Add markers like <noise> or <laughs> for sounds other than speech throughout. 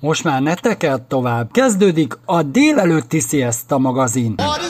Most már ne tekert tovább. Kezdődik a délelőtti Siesta magazin. What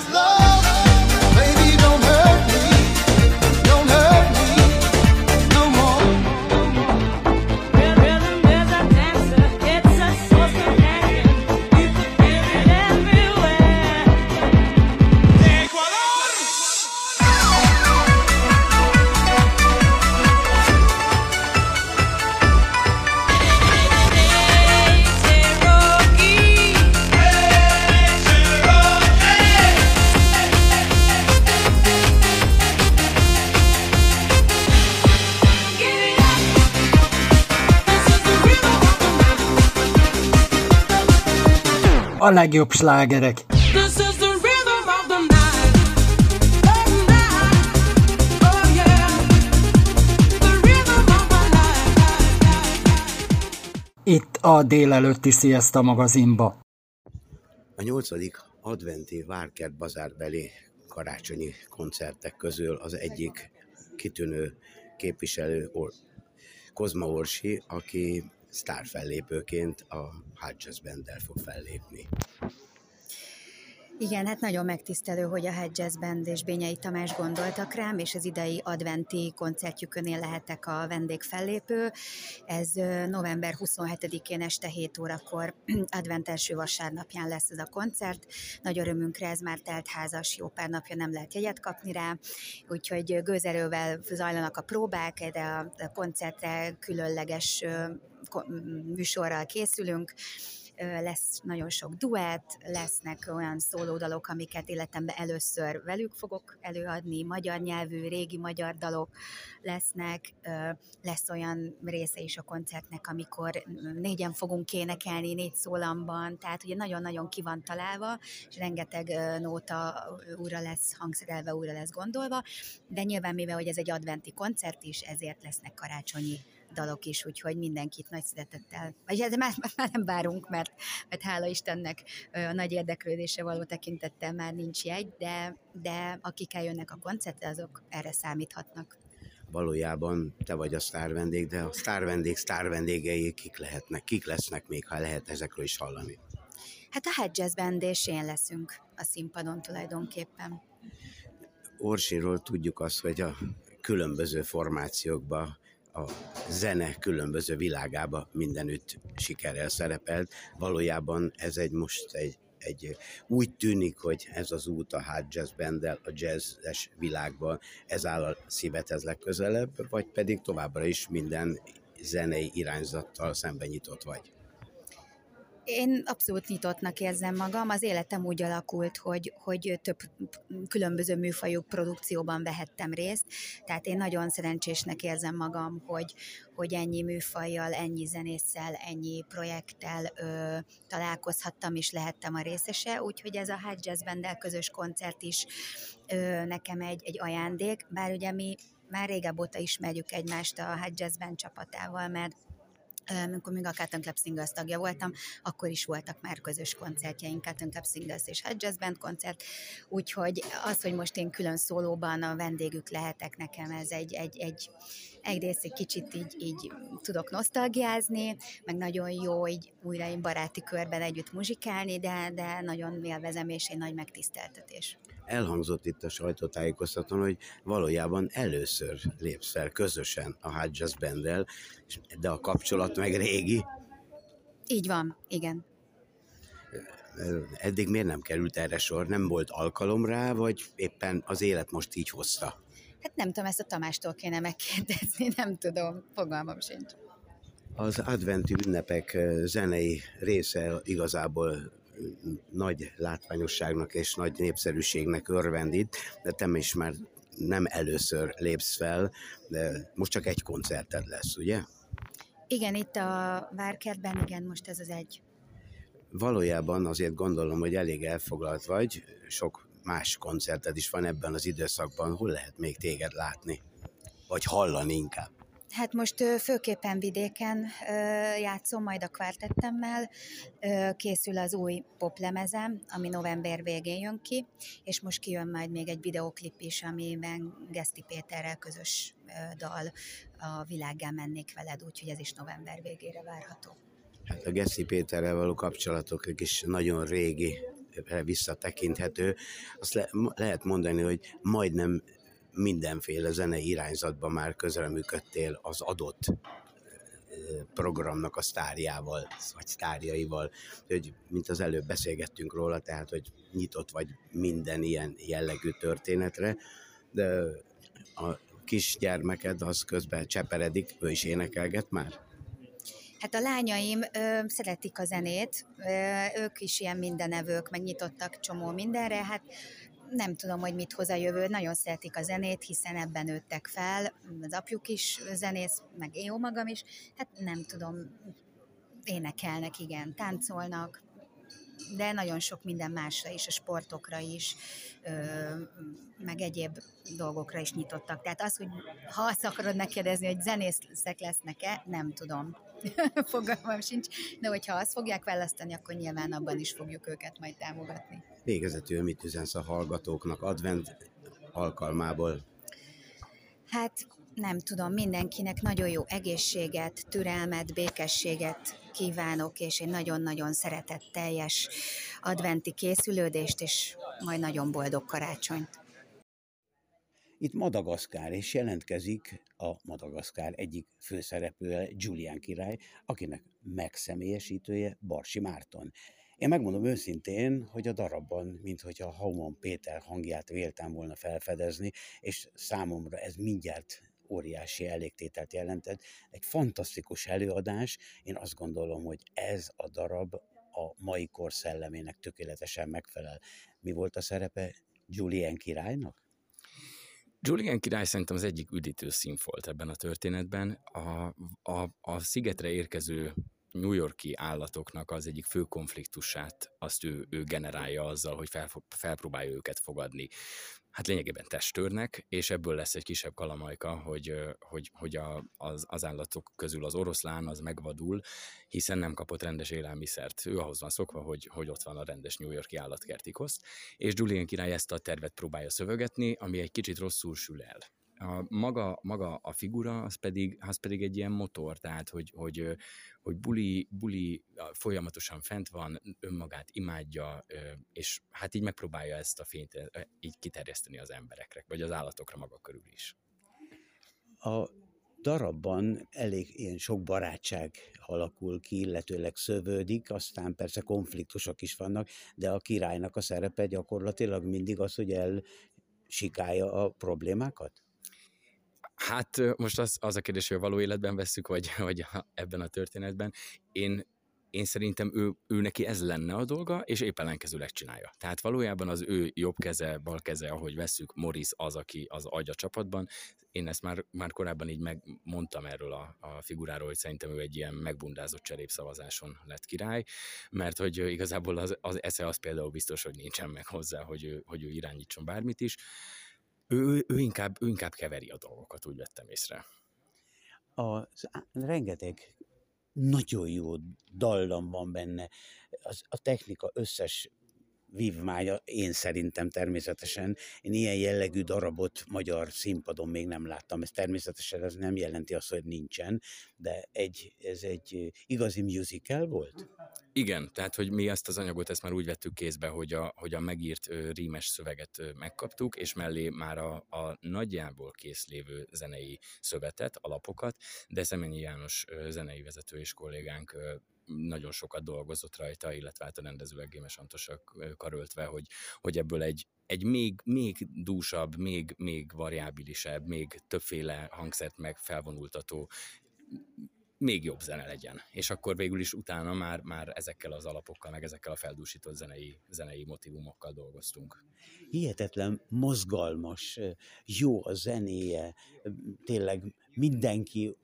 a legjobb slágerek. Oh, Itt a délelőtti Sziaszta magazinba. A nyolcadik adventi Várkert bazárbeli karácsonyi koncertek közül az egyik kitűnő képviselő Or- Kozma Orsi, aki sztárfellépőként a Hot Jazz Band-del fog fellépni. Igen, hát nagyon megtisztelő, hogy a Head Jazz Band és Bényei Tamás gondoltak rám, és az idei adventi koncertjükönél lehetek a vendégfellépő. Ez november 27-én este 7 órakor <clears throat> advent első vasárnapján lesz ez a koncert. Nagy örömünkre ez már telt házas, jó pár napja nem lehet jegyet kapni rá, úgyhogy gőzerővel zajlanak a próbák, de a koncertre különleges műsorral készülünk, lesz nagyon sok duett, lesznek olyan szólódalok, amiket életemben először velük fogok előadni, magyar nyelvű, régi magyar dalok lesznek, lesz olyan része is a koncertnek, amikor négyen fogunk énekelni, négy szólamban, tehát ugye nagyon-nagyon ki van találva, és rengeteg nóta újra lesz hangszerelve, újra lesz gondolva, de nyilván mivel, hogy ez egy adventi koncert is, ezért lesznek karácsonyi dalok is, úgyhogy mindenkit nagy szeretettel, vagy ez már, már nem várunk, mert, mert hála Istennek a nagy érdeklődése való tekintettel már nincs jegy, de, de akik eljönnek a koncertre, azok erre számíthatnak valójában te vagy a sztár vendég, de a sztár vendég sztár vendégei kik lehetnek, kik lesznek még, ha lehet ezekről is hallani? Hát a Head Jazz Band és én leszünk a színpadon tulajdonképpen. Orsiról tudjuk azt, hogy a különböző formációkba a zene különböző világába mindenütt sikerrel szerepelt. Valójában ez egy most egy, egy úgy tűnik, hogy ez az út a hard jazz banddel, a jazzes világban, ez áll a szívedhez legközelebb, vagy pedig továbbra is minden zenei irányzattal szemben nyitott vagy? Én abszolút nyitottnak érzem magam. Az életem úgy alakult, hogy, hogy több különböző műfajú produkcióban vehettem részt, tehát én nagyon szerencsésnek érzem magam, hogy, hogy ennyi műfajjal, ennyi zenésszel, ennyi projekttel ö, találkozhattam és lehettem a részese, úgyhogy ez a Hot Jazz Band közös koncert is ö, nekem egy, egy ajándék, bár ugye mi már régebb óta ismerjük egymást a Hot Jazz Band csapatával, mert amikor még a Cotton Club Singles tagja voltam, akkor is voltak már közös koncertjeink, Cotton Club Singles és Hot Jazz Band koncert, úgyhogy az, hogy most én külön szólóban a vendégük lehetek nekem, ez egy, egy, egy egyrészt egy kicsit így, így tudok nosztalgiázni, meg nagyon jó így újra én baráti körben együtt muzsikálni, de, de nagyon élvezem, és egy nagy megtiszteltetés elhangzott itt a sajtótájékoztatón, hogy valójában először lépsz fel közösen a Hot Jazz Band-el, de a kapcsolat meg régi. Így van, igen. Eddig miért nem került erre sor? Nem volt alkalom rá, vagy éppen az élet most így hozta? Hát nem tudom, ezt a Tamástól kéne megkérdezni, <laughs> nem tudom, fogalmam sincs. Az adventi ünnepek zenei része igazából nagy látványosságnak és nagy népszerűségnek örvendít, de te is már nem először lépsz fel, de most csak egy koncerted lesz, ugye? Igen, itt a Várkertben, igen, most ez az egy. Valójában azért gondolom, hogy elég elfoglalt vagy, sok más koncerted is van ebben az időszakban, hol lehet még téged látni? Vagy hallani inkább? Hát most főképpen vidéken játszom, majd a kvártettemmel. Készül az új poplemezem, ami november végén jön ki, és most kijön majd még egy videoklip is, amiben Geszti Péterrel közös dal a világgá mennék veled, úgyhogy ez is november végére várható. Hát a Geszi Péterrel való kapcsolatok is nagyon régi, visszatekinthető. Azt le, lehet mondani, hogy majdnem mindenféle zenei irányzatban már közreműködtél az adott programnak a sztárjával, vagy sztárjaival, hogy mint az előbb beszélgettünk róla, tehát, hogy nyitott vagy minden ilyen jellegű történetre, de a kisgyermeked az közben cseperedik, ő is énekelget már? Hát a lányaim ö, szeretik a zenét, ö, ők is ilyen mindenevők, megnyitottak csomó mindenre, hát nem tudom, hogy mit hoz a jövő, nagyon szeretik a zenét, hiszen ebben nőttek fel, az apjuk is zenész, meg én magam is, hát nem tudom, énekelnek, igen, táncolnak, de nagyon sok minden másra is, a sportokra is, meg egyéb dolgokra is nyitottak. Tehát az, hogy ha azt akarod megkérdezni, hogy zenészek lesznek-e, nem tudom. <laughs> Fogalmam sincs, de hogyha azt fogják választani, akkor nyilván abban is fogjuk őket majd támogatni. Végezetül mit üzensz a hallgatóknak advent alkalmából? Hát nem tudom, mindenkinek nagyon jó egészséget, türelmet, békességet kívánok, és egy nagyon-nagyon szeretetteljes adventi készülődést, és majd nagyon boldog karácsonyt. Itt Madagaszkár, és jelentkezik a Madagaszkár egyik főszereplője, Julian király, akinek megszemélyesítője Barsi Márton. Én megmondom őszintén, hogy a darabban, mintha Hauman Péter hangját véltem volna felfedezni, és számomra ez mindjárt óriási elégtételt jelentett. Egy fantasztikus előadás, én azt gondolom, hogy ez a darab a mai kor szellemének tökéletesen megfelel. Mi volt a szerepe Julian királynak? Julian király szerintem az egyik üdítő színfolt ebben a történetben. A, a, a szigetre érkező New Yorki állatoknak az egyik fő konfliktusát azt ő, ő generálja azzal, hogy fel, felpróbálja őket fogadni. Hát lényegében testőrnek, és ebből lesz egy kisebb kalamajka, hogy, hogy, hogy a, az, az állatok közül az oroszlán az megvadul, hiszen nem kapott rendes élelmiszert. Ő ahhoz van szokva, hogy, hogy ott van a rendes New Yorki állatkertikoszt, és Julian király ezt a tervet próbálja szövegetni, ami egy kicsit rosszul sül el a maga, maga a figura, az pedig, az pedig egy ilyen motor, tehát hogy, hogy, hogy buli, buli folyamatosan fent van, önmagát imádja, és hát így megpróbálja ezt a fényt így kiterjeszteni az emberekre, vagy az állatokra maga körül is. A darabban elég ilyen sok barátság alakul ki, illetőleg szövődik, aztán persze konfliktusok is vannak, de a királynak a szerepe gyakorlatilag mindig az, hogy el sikálja a problémákat? Hát most az, az a kérdés, hogy a való életben veszük, vagy, <laughs> vagy ebben a történetben. Én, én szerintem ő, ő neki ez lenne a dolga, és épp ellenkezőleg csinálja. Tehát valójában az ő jobb keze, bal keze, ahogy veszük, Morris az, aki az agya csapatban. Én ezt már, már korábban így megmondtam erről a, a figuráról, hogy szerintem ő egy ilyen megbundázott cserépszavazáson lett király, mert hogy igazából az, az esze az például biztos, hogy nincsen meg hozzá, hogy ő, hogy ő irányítson bármit is ő, ő, inkább, ő inkább keveri a dolgokat, úgy vettem észre. A, rengeteg nagyon jó dallam van benne, az, a technika összes vívmánya, én szerintem természetesen. Én ilyen jellegű darabot magyar színpadon még nem láttam. Ez természetesen ez nem jelenti azt, hogy nincsen, de egy, ez egy igazi musical volt? Igen, tehát hogy mi ezt az anyagot ezt már úgy vettük kézbe, hogy a, hogy a megírt rímes szöveget megkaptuk, és mellé már a, a nagyjából készlévő zenei szövetet, alapokat, de Szemenyi János zenei vezető és kollégánk nagyon sokat dolgozott rajta, illetve hát a rendező Gémes Antosak karöltve, hogy, hogy ebből egy, egy még, még dúsabb, még, még variábilisebb, még többféle hangszert meg felvonultató még jobb zene legyen. És akkor végül is utána már, már ezekkel az alapokkal, meg ezekkel a feldúsított zenei, zenei motivumokkal dolgoztunk. Hihetetlen mozgalmas, jó a zenéje, tényleg mindenki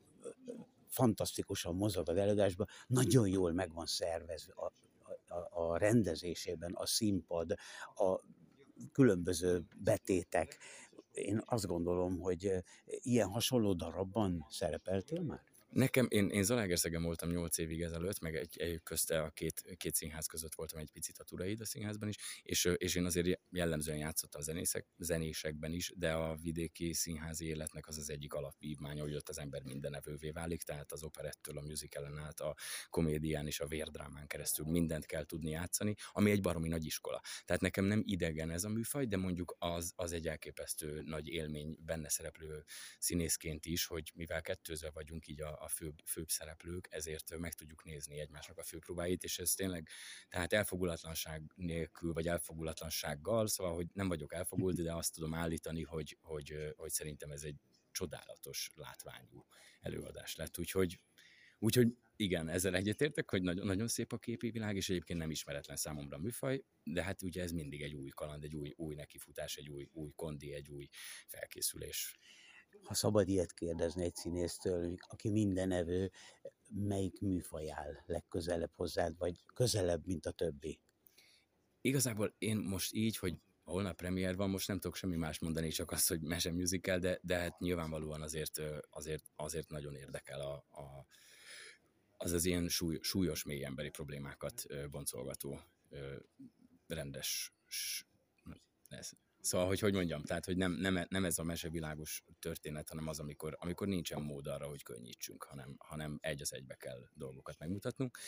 fantasztikusan mozog az előadásban, nagyon jól meg van szervezve a, a, a rendezésében, a színpad, a különböző betétek. Én azt gondolom, hogy ilyen hasonló darabban szerepeltél már? Nekem, én, én Zalaegerszegen voltam 8 évig ezelőtt, meg egy, egy közte a két, két színház között voltam egy picit a Turaid a színházban is, és, és én azért jellemzően játszottam zenészek, zenésekben is, de a vidéki színházi életnek az az egyik alapvívmánya, hogy ott az ember mindenevővé válik, tehát az operettől a musicalen át, a komédián és a vérdrámán keresztül mindent kell tudni játszani, ami egy baromi nagy iskola. Tehát nekem nem idegen ez a műfaj, de mondjuk az, az egy elképesztő nagy élmény benne szereplő színészként is, hogy mivel kettőzve vagyunk így a, a főbb, főbb szereplők, ezért meg tudjuk nézni egymásnak a főpróbáit, és ez tényleg, tehát elfogulatlanság nélkül, vagy elfogulatlansággal, szóval, hogy nem vagyok elfogult, de azt tudom állítani, hogy, hogy, hogy szerintem ez egy csodálatos látványú előadás lett, úgyhogy Úgyhogy igen, ezzel egyetértek, hogy nagyon, nagyon szép a képi világ, és egyébként nem ismeretlen számomra a műfaj, de hát ugye ez mindig egy új kaland, egy új, új nekifutás, egy új, új kondi, egy új felkészülés ha szabad ilyet kérdezni egy színésztől, aki minden evő, melyik műfaj áll legközelebb hozzád, vagy közelebb, mint a többi? Igazából én most így, hogy holnap premier van, most nem tudok semmi más mondani, csak azt, hogy mese musical, de, de hát nyilvánvalóan azért, azért, azért nagyon érdekel a, a, az az ilyen súly, súlyos mély emberi problémákat boncolgató rendes Szóval, hogy hogy mondjam, tehát, hogy nem, nem, nem ez a mesevilágos történet, hanem az, amikor, amikor nincsen mód arra, hogy könnyítsünk, hanem, hanem egy az egybe kell dolgokat megmutatnunk.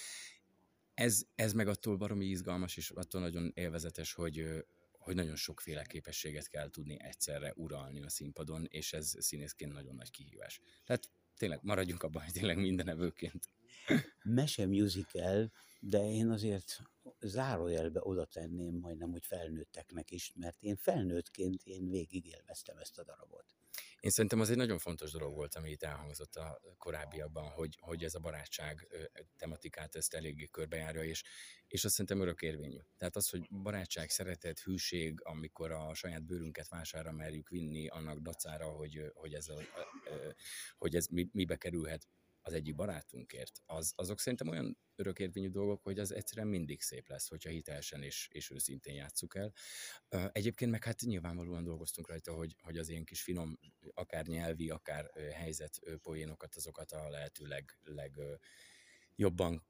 Ez, ez meg attól baromi izgalmas, és attól nagyon élvezetes, hogy, hogy nagyon sokféle képességet kell tudni egyszerre uralni a színpadon, és ez színészként nagyon nagy kihívás. Tehát tényleg maradjunk abban, hogy tényleg minden evőként. Mese musical, de én azért zárójelbe oda tenném majdnem, hogy felnőtteknek is, mert én felnőttként én végig élveztem ezt a darabot. Én szerintem az egy nagyon fontos dolog volt, ami itt elhangzott a korábbiakban, hogy, hogy ez a barátság tematikát ezt eléggé körbejárja, és, és azt szerintem örökérvényű. Tehát az, hogy barátság, szeretet, hűség, amikor a saját bőrünket vására merjük vinni annak dacára, hogy, hogy ez, a, hogy ez mibe kerülhet az egyik barátunkért, az, azok szerintem olyan örökérvényű dolgok, hogy az egyszerűen mindig szép lesz, hogyha hitelesen és, és őszintén játsszuk el. Egyébként meg hát nyilvánvalóan dolgoztunk rajta, hogy, hogy az ilyen kis finom, akár nyelvi, akár helyzet poénokat, azokat a lehető leg, leg jobban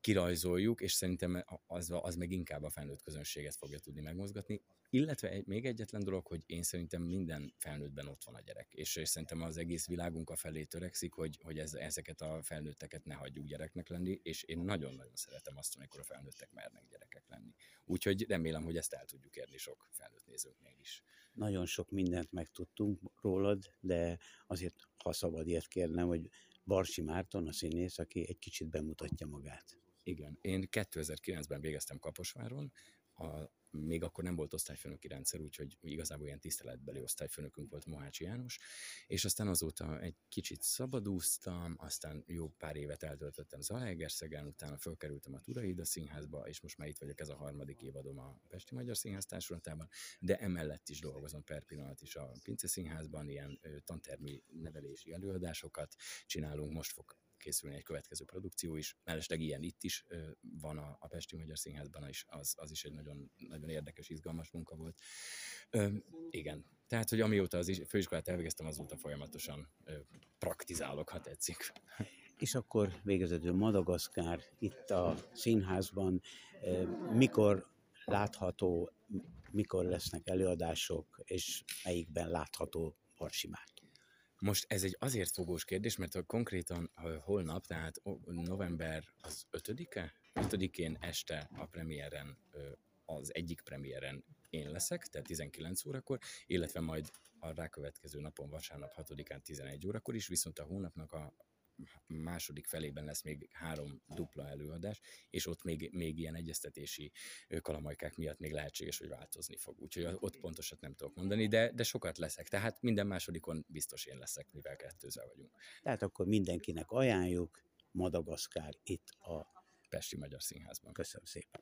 kirajzoljuk, és szerintem az, az meg inkább a felnőtt közönséget fogja tudni megmozgatni. Illetve még egyetlen dolog, hogy én szerintem minden felnőttben ott van a gyerek, és, és szerintem az egész világunk a felé törekszik, hogy, hogy ez, ezeket a felnőtteket ne hagyjuk gyereknek lenni, és én nagyon-nagyon szeretem azt, amikor a felnőttek mernek gyerekek lenni. Úgyhogy remélem, hogy ezt el tudjuk érni sok felnőtt nézőknél is. Nagyon sok mindent megtudtunk rólad, de azért, ha szabad ilyet kérnem, hogy Barsi Márton, a színész, aki egy kicsit bemutatja magát. Igen, én 2009-ben végeztem Kaposváron, a még akkor nem volt osztályfőnöki rendszer, úgyhogy igazából ilyen tiszteletbeli osztályfőnökünk volt Mohácsi János, és aztán azóta egy kicsit szabadúztam, aztán jó pár évet eltöltöttem Zalaegerszegen, utána fölkerültem a Turaida Színházba, és most már itt vagyok, ez a harmadik évadom a Pesti Magyar Színház Társulatában, de emellett is dolgozom per pillanat is a Pince Színházban, ilyen tantermi nevelési előadásokat csinálunk, most fog készülni egy következő produkció is. Mellesleg ilyen itt is van a, a Pesti Magyar Színházban is, az, az is egy nagyon, nagyon érdekes, izgalmas munka volt. Ö, igen, tehát, hogy amióta az főiskolát elvégeztem, azóta folyamatosan ö, praktizálok, ha tetszik. És akkor végezetül Madagaszkár itt a színházban, mikor látható, mikor lesznek előadások, és melyikben látható Parsimát? Most ez egy azért fogós kérdés, mert konkrétan holnap, tehát november az 5-e? 5-én este a premiéren, az egyik premiéren én leszek, tehát 19 órakor, illetve majd a rákövetkező napon, vasárnap 6-án 11 órakor is, viszont a hónapnak a második felében lesz még három dupla előadás, és ott még, még ilyen egyeztetési kalamajkák miatt még lehetséges, hogy változni fog. Úgyhogy ott pontosat nem tudok mondani, de, de sokat leszek. Tehát minden másodikon biztos én leszek, mivel kettőzel vagyunk. Tehát akkor mindenkinek ajánljuk Madagaszkár itt a Pesti Magyar Színházban. Köszönöm szépen.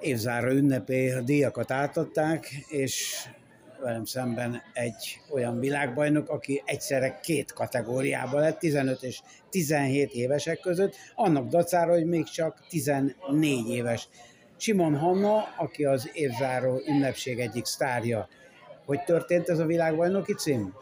Évzárra ünnepé a díjakat átadták, és velem szemben egy olyan világbajnok, aki egyszerre két kategóriában lett, 15 és 17 évesek között, annak dacára, hogy még csak 14 éves. Simon Hanna, aki az évzáró ünnepség egyik sztárja. Hogy történt ez a világbajnoki cím?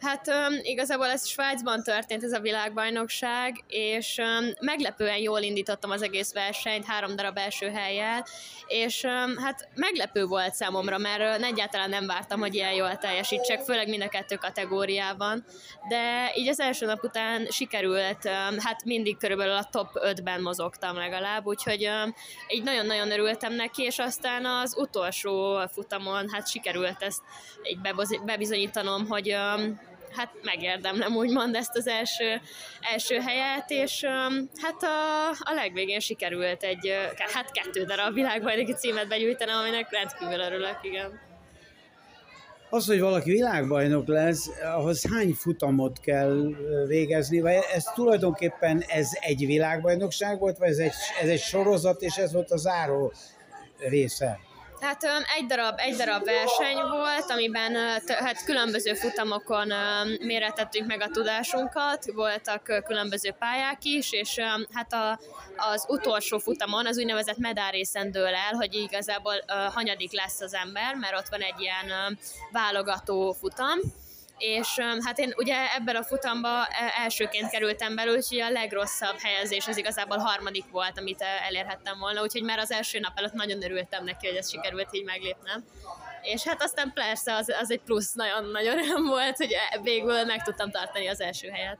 Hát um, igazából ez Svájcban történt ez a világbajnokság, és um, meglepően jól indítottam az egész versenyt, három darab első helyjel, és um, hát meglepő volt számomra, mert uh, egyáltalán nem vártam, hogy ilyen jól teljesítsek, főleg mind a kettő kategóriában, de így az első nap után sikerült, um, hát mindig körülbelül a top 5-ben mozogtam legalább, úgyhogy um, így nagyon-nagyon örültem neki, és aztán az utolsó futamon hát sikerült ezt így bebizonyítanom, hogy um, hát megérdemlem úgymond ezt az első, első helyet, és hát a, a legvégén sikerült egy, hát kettő darab világbajnoki címet begyűjtenem, aminek rendkívül örülök, igen. Az, hogy valaki világbajnok lesz, ahhoz hány futamot kell végezni, vagy ez tulajdonképpen ez egy világbajnokság volt, vagy ez egy, ez egy sorozat, és ez volt a záró része? Hát egy darab, egy darab verseny volt, amiben hát különböző futamokon méretettünk meg a tudásunkat, voltak különböző pályák is, és hát a, az utolsó futamon az úgynevezett medálrészen dől el, hogy igazából hanyadik lesz az ember, mert ott van egy ilyen válogató futam, és hát én ugye ebben a futamba e, elsőként kerültem belül, úgyhogy a legrosszabb helyezés az igazából harmadik volt, amit e, elérhettem volna, úgyhogy már az első nap előtt nagyon örültem neki, hogy ez sikerült így meglépnem. És hát aztán persze az, az egy plusz nagyon-nagyon öröm volt, hogy e, végül meg tudtam tartani az első helyet.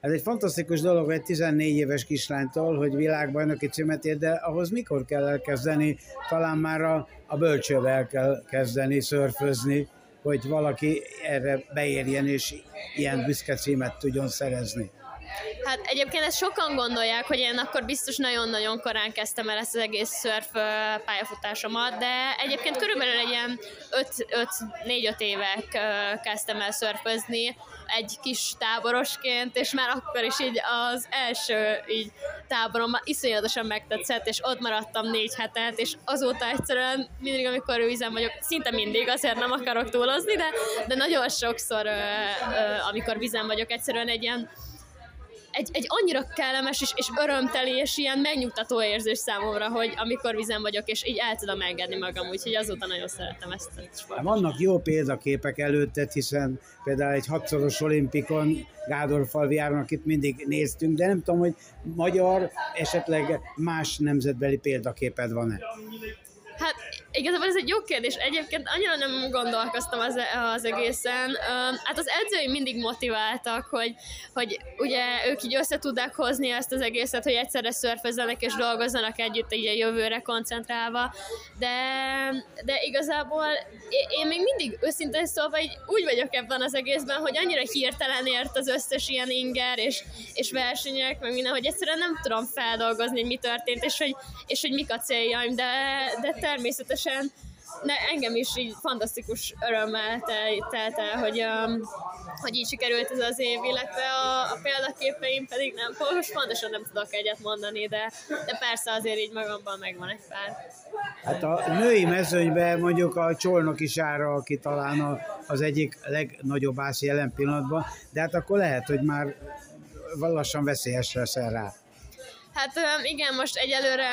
Ez egy fantasztikus dolog egy 14 éves kislánytól, hogy világbajnoki címet ér, de ahhoz mikor kell elkezdeni? Talán már a, a bölcsővel kell kezdeni szörfözni, hogy valaki erre beérjen és ilyen büszke címet tudjon szerezni. Hát egyébként ezt sokan gondolják, hogy én akkor biztos nagyon-nagyon korán kezdtem el ezt az egész szörf pályafutásomat, de egyébként körülbelül egy ilyen 5-4-5 évek kezdtem el szörfözni egy kis táborosként, és már akkor is így az első így táborom iszonyatosan megtetszett, és ott maradtam négy hetet, és azóta egyszerűen mindig, amikor üzem vagyok, szinte mindig, azért nem akarok túlozni, de, de nagyon sokszor, amikor vizen vagyok, egyszerűen egy ilyen egy, egy annyira kellemes és, és örömteli és ilyen megnyugtató érzés számomra, hogy amikor vizen vagyok, és így el tudom engedni magam, úgyhogy azóta nagyon szeretem ezt a sportot. Vannak jó példaképek előtted, hiszen például egy hatszoros olimpikon Gádor Falviáron, akit mindig néztünk, de nem tudom, hogy magyar, esetleg más nemzetbeli példaképed van-e? Hát igazából ez egy jó kérdés. Egyébként annyira nem gondolkoztam az, az egészen. Hát az edzőim mindig motiváltak, hogy, hogy ugye ők így össze tudják hozni ezt az egészet, hogy egyszerre szörfezzenek és dolgozzanak együtt így a jövőre koncentrálva. De, de igazából én még mindig őszintén szólva így úgy vagyok ebben az egészben, hogy annyira hirtelen ért az összes ilyen inger és, és versenyek, meg minden, hogy egyszerűen nem tudom feldolgozni, mi történt, és hogy, és hogy mik a céljaim, de, de természetesen ne, engem is így fantasztikus örömmel telt el, hogy, um, hogy így sikerült ez az év, illetve a, a példaképeim pedig nem, most pontosan nem tudok egyet mondani, de, de persze azért így magamban megvan egy pár. Hát a női mezőnyben mondjuk a Csolnoki Sára, aki talán az egyik legnagyobb ász jelen pillanatban, de hát akkor lehet, hogy már lassan veszélyes leszel rá. Hát igen, most egyelőre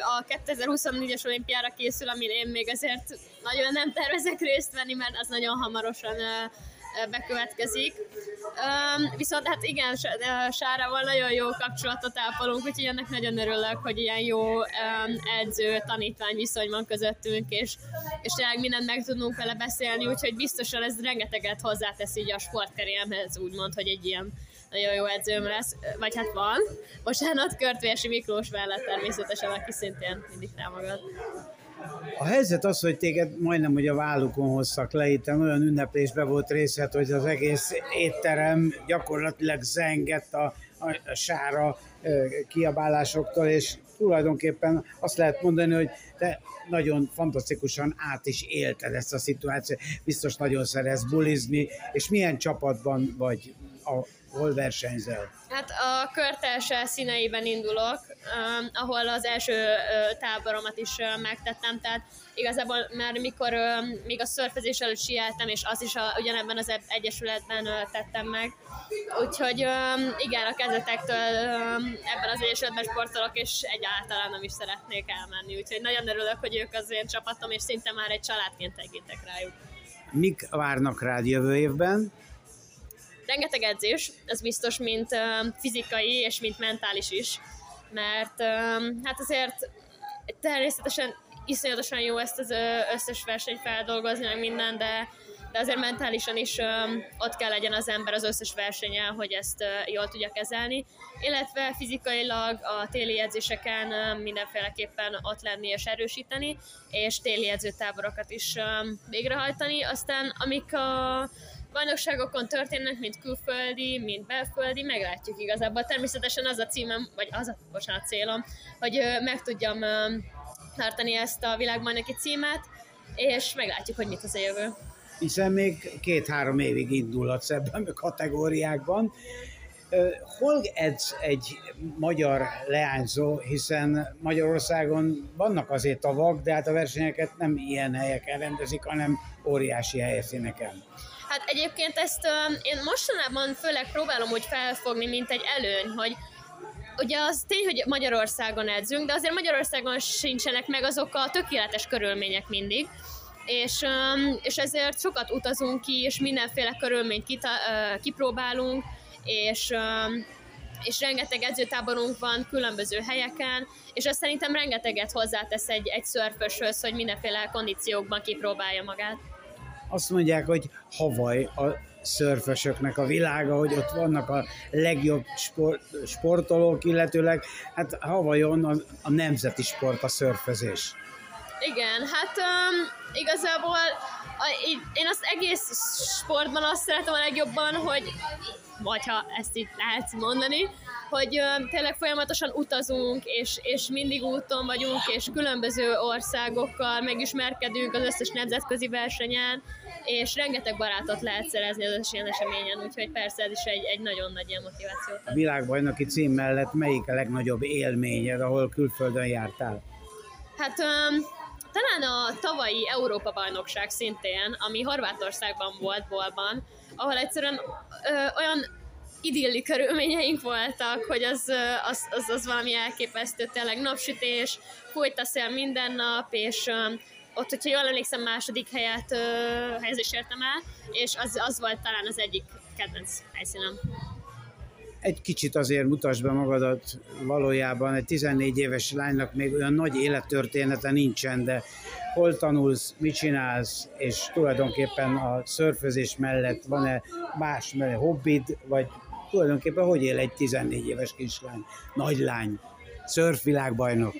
a 2024-es olimpiára készül, amin én még azért nagyon nem tervezek részt venni, mert az nagyon hamarosan bekövetkezik. Viszont hát igen, Sárával nagyon jó kapcsolatot ápolunk, úgyhogy ennek nagyon örülök, hogy ilyen jó edző, tanítvány viszony van közöttünk, és, és tényleg mindent meg tudunk vele beszélni, úgyhogy biztosan ez rengeteget hozzátesz így a sportkarrieremhez, úgymond, hogy egy ilyen nagyon jó edzőm lesz, vagy hát van. Bocsánat, Körtvési Miklós mellett természetesen, aki szintén mindig támogat. A helyzet az, hogy téged majdnem hogy a vállukon hoztak le, itt olyan ünneplésbe volt részed, hogy az egész étterem gyakorlatilag zengett a, a, a sára kiabálásoktól, és tulajdonképpen azt lehet mondani, hogy te nagyon fantasztikusan át is élted ezt a szituációt, biztos nagyon szeretsz bulizni, és milyen csapatban vagy a hol versenyzel? Hát a körtelse színeiben indulok, um, ahol az első táboromat is megtettem, tehát igazából már mikor még a szörfezés előtt sieltem, és az is a, ugyanebben az egyesületben tettem meg. Úgyhogy igen, a kezdetektől ebben az egyesületben sportolok, és egyáltalán nem is szeretnék elmenni. Úgyhogy nagyon örülök, hogy ők az én csapatom, és szinte már egy családként tekintek rájuk. Mik várnak rád jövő évben? Rengeteg edzés, ez biztos, mint fizikai és mint mentális is, mert hát azért természetesen iszonyatosan jó ezt az összes versenyt feldolgozni, meg minden, de, de azért mentálisan is ott kell legyen az ember az összes versenyen, hogy ezt jól tudja kezelni, illetve fizikailag a téli edzéseken mindenféleképpen ott lenni és erősíteni, és téli edzőtáborokat is végrehajtani. Aztán amik a bajnokságokon történnek, mint külföldi, mint belföldi, meglátjuk igazából. Természetesen az a címem, vagy az a, bocsánat, célom, hogy meg tudjam tartani ezt a világbajnoki címet, és meglátjuk, hogy mit az a jövő. Hiszen még két-három évig indulhatsz ebben a kategóriákban. Hol edz egy magyar leányzó, hiszen Magyarországon vannak azért tavak, de hát a versenyeket nem ilyen helyeken rendezik, hanem óriási helyszíneken. Hát egyébként ezt uh, én mostanában főleg próbálom úgy felfogni, mint egy előny, hogy ugye az tény, hogy Magyarországon edzünk, de azért Magyarországon sincsenek meg azok a tökéletes körülmények mindig, és, és ezért sokat utazunk ki, és mindenféle körülményt kita, kipróbálunk, és, és rengeteg edzőtáborunk van különböző helyeken, és ez szerintem rengeteget hozzátesz egy, egy szörföshöz, hogy mindenféle kondíciókban kipróbálja magát. Azt mondják, hogy Havaj a szörfösöknek a világa, hogy ott vannak a legjobb sport, sportolók, illetőleg hát Havajon a, a nemzeti sport a szörfözés. Igen, hát um, igazából a, én az egész sportban azt szeretem a legjobban, hogy vagy ha ezt itt lehet mondani, hogy ö, tényleg folyamatosan utazunk, és, és mindig úton vagyunk, és különböző országokkal megismerkedünk az összes nemzetközi versenyen, és rengeteg barátot lehet szerezni az ilyen eseményen, úgyhogy persze ez is egy, egy nagyon nagy ilyen motiváció. A világbajnoki cím mellett melyik a legnagyobb élményed, ahol külföldön jártál? Hát um, talán a tavalyi Európa-bajnokság szintén, ami Horvátországban volt, Bolban, ahol egyszerűen ö, olyan idilli körülményeink voltak, hogy az, az, az, az valami elképesztő, tényleg napsütés, fújt a szél minden nap, és ott, hogyha jól emlékszem, második helyet ö, helyezés értem el, és az, az volt talán az egyik kedvenc helyszínem. Egy kicsit azért mutasd be magadat valójában, egy 14 éves lánynak még olyan nagy élettörténete nincsen, de hol tanulsz, mit csinálsz, és tulajdonképpen a szörfözés mellett van-e más mellett hobbid, vagy tulajdonképpen hogy él egy 14 éves kislány, nagylány, szörfvilágbajnok?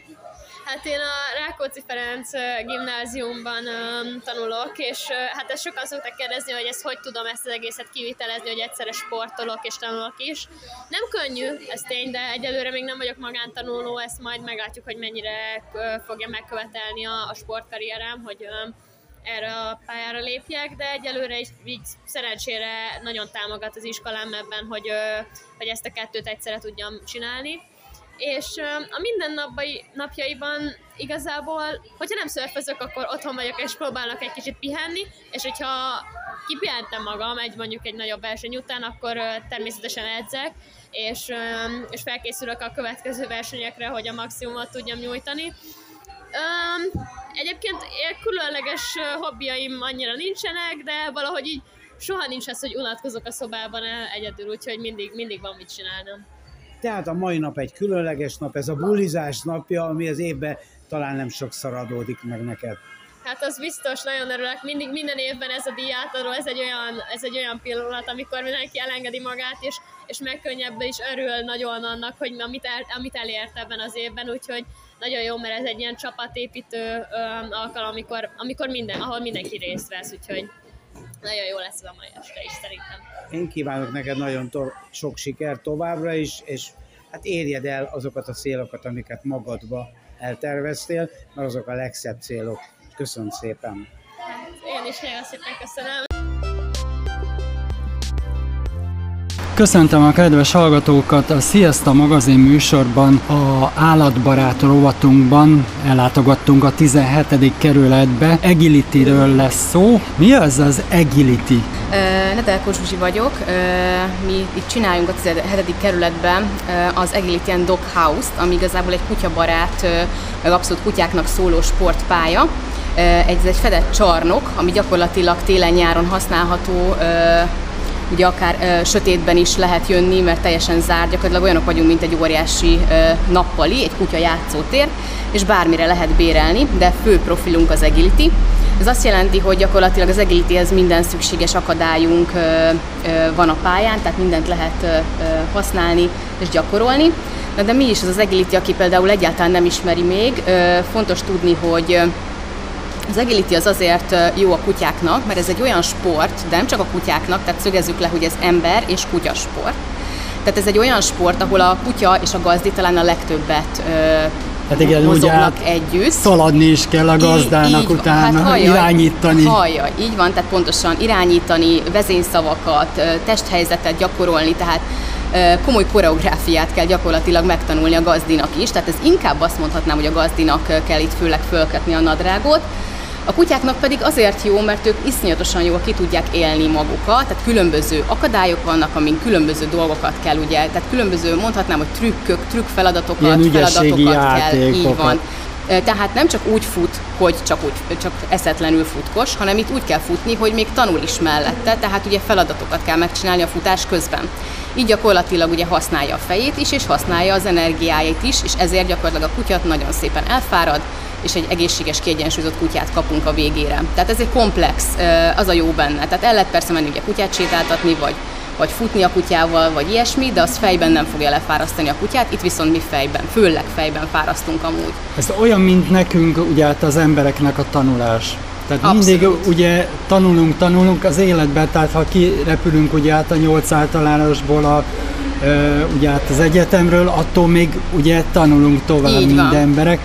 Hát én a Rákóczi Ferenc gimnáziumban um, tanulok, és uh, hát ezt sokan szoktak kérdezni, hogy ezt hogy tudom ezt az egészet kivitelezni, hogy egyszerre sportolok és tanulok is. Nem könnyű, ez tény, de egyelőre még nem vagyok magántanuló, ezt majd meglátjuk, hogy mennyire uh, fogja megkövetelni a, a sportkarrierem, hogy um, erre a pályára lépjek, de egyelőre is így szerencsére nagyon támogat az iskolám ebben, hogy, hogy ezt a kettőt egyszerre tudjam csinálni és a mindennapai napjaiban igazából, hogyha nem szörfözök, akkor otthon vagyok, és próbálok egy kicsit pihenni, és hogyha kipihentem magam egy mondjuk egy nagyobb verseny után, akkor természetesen edzek, és, és felkészülök a következő versenyekre, hogy a maximumot tudjam nyújtani. egyébként különleges hobbiaim annyira nincsenek, de valahogy így soha nincs az, hogy unatkozok a szobában egyedül, úgyhogy mindig, mindig van mit csinálnom. Tehát a mai nap egy különleges nap, ez a bulizás napja, ami az évben talán nem sokszor adódik meg neked. Hát az biztos, nagyon örülök. Mindig minden évben ez a diátadó, ez egy olyan, ez egy olyan pillanat, amikor mindenki elengedi magát, és, és megkönnyebb és örül nagyon annak, hogy amit, el, amit elért ebben az évben, úgyhogy nagyon jó, mert ez egy ilyen csapatépítő ö, alkalom, amikor, amikor minden, ahol mindenki részt vesz, úgyhogy nagyon jó lesz a mai este is szerintem. Én kívánok neked nagyon to- sok sikert továbbra is, és hát érjed el azokat a célokat, amiket magadba elterveztél, mert azok a legszebb célok. Köszönöm szépen! Hát, én is nagyon szépen köszönöm! Köszöntöm a kedves hallgatókat a Sziaszta magazin műsorban, a állatbarát rovatunkban ellátogattunk a 17. kerületbe. Agility-ről lesz szó. Mi az az Agility? Nedelko Zsuzsi vagyok. Mi itt csináljunk a 17. kerületben az Agility and Dog House-t, ami igazából egy kutyabarát, meg abszolút kutyáknak szóló sportpálya Ez egy fedett csarnok, ami gyakorlatilag télen-nyáron használható, ugye akár ö, sötétben is lehet jönni, mert teljesen zárt, gyakorlatilag olyanok vagyunk, mint egy óriási ö, nappali, egy kutya játszótér, és bármire lehet bérelni, de fő profilunk az agility. Ez azt jelenti, hogy gyakorlatilag az agilityhez minden szükséges akadályunk ö, ö, van a pályán, tehát mindent lehet ö, használni és gyakorolni. Na de mi is az az agility, aki például egyáltalán nem ismeri még, ö, fontos tudni, hogy az agility az azért jó a kutyáknak, mert ez egy olyan sport, de nem csak a kutyáknak, tehát szögezzük le, hogy ez ember és kutyasport. Tehát ez egy olyan sport, ahol a kutya és a gazdi talán a legtöbbet Hát igen, ugye hát együtt. Szaladni is kell a gazdának így, utána, hát hallja, irányítani. Hallja, így van, tehát pontosan irányítani, vezényszavakat, testhelyzetet gyakorolni, tehát komoly koreográfiát kell gyakorlatilag megtanulni a gazdinak is, tehát ez inkább azt mondhatnám, hogy a gazdinak kell itt főleg fölkötni a nadrágot, a kutyáknak pedig azért jó, mert ők iszonyatosan jól ki tudják élni magukat, tehát különböző akadályok vannak, amin különböző dolgokat kell, ugye, tehát különböző, mondhatnám, hogy trükkök, trükk feladatokat, feladatokat kell, így van. Tehát nem csak úgy fut, hogy csak, úgy, csak eszetlenül futkos, hanem itt úgy kell futni, hogy még tanul is mellette, tehát ugye feladatokat kell megcsinálni a futás közben. Így gyakorlatilag ugye használja a fejét is, és használja az energiáit is, és ezért gyakorlatilag a kutya nagyon szépen elfárad, és egy egészséges, kiegyensúlyozott kutyát kapunk a végére. Tehát ez egy komplex, az a jó benne. Tehát el lehet persze menni ugye kutyát sétáltatni, vagy vagy futni a kutyával, vagy ilyesmi, de az fejben nem fogja lefárasztani a kutyát, itt viszont mi fejben, főleg fejben fárasztunk amúgy. Ez olyan, mint nekünk, ugye hát az embereknek a tanulás. Tehát Abszolút. mindig ugye tanulunk, tanulunk az életben, tehát ha kirepülünk ugye át a nyolc általánosból a, ugye át az egyetemről, attól még ugye tanulunk tovább, Így mint van. emberek.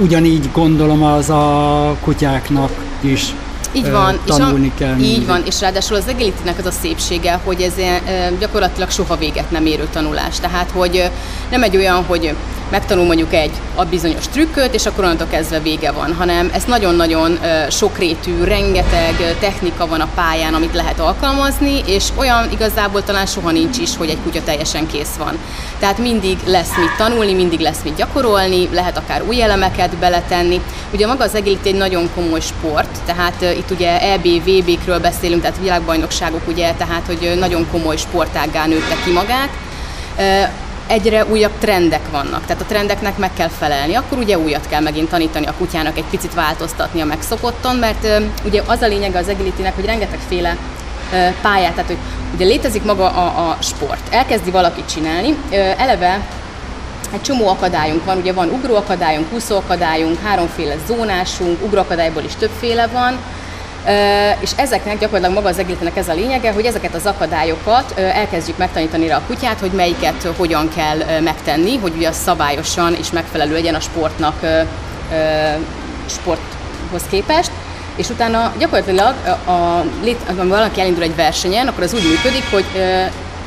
Ugyanígy gondolom az a kutyáknak is így van, tanulni és a, kell. Így van, és ráadásul az agility az a szépsége, hogy ez gyakorlatilag soha véget nem érő tanulás. Tehát, hogy nem egy olyan, hogy megtanul mondjuk egy a bizonyos trükköt, és akkor onnantól kezdve vége van, hanem ez nagyon-nagyon sokrétű, rengeteg technika van a pályán, amit lehet alkalmazni, és olyan igazából talán soha nincs is, hogy egy kutya teljesen kész van. Tehát mindig lesz mit tanulni, mindig lesz mit gyakorolni, lehet akár új elemeket beletenni. Ugye maga az agility egy nagyon komoly sport, tehát itt ugye EB, VB-kről beszélünk, tehát világbajnokságok, ugye, tehát hogy nagyon komoly sportággá nőtte ki magát egyre újabb trendek vannak, tehát a trendeknek meg kell felelni, akkor ugye újat kell megint tanítani a kutyának, egy picit változtatni a megszokottan, mert ugye az a lényege az agility hogy rengetegféle pályát, tehát hogy ugye létezik maga a, a sport, elkezdi valaki csinálni, eleve egy csomó akadályunk van, ugye van ugróakadályunk, úszóakadályunk, háromféle zónásunk, ugróakadályból is többféle van, és ezeknek gyakorlatilag maga az egésznek ez a lényege, hogy ezeket az akadályokat elkezdjük megtanítani rá a kutyát, hogy melyiket hogyan kell megtenni, hogy ugye szabályosan és megfelelő legyen a sportnak sporthoz képest, és utána gyakorlatilag, a, a, a, valaki elindul egy versenyen, akkor az úgy működik, hogy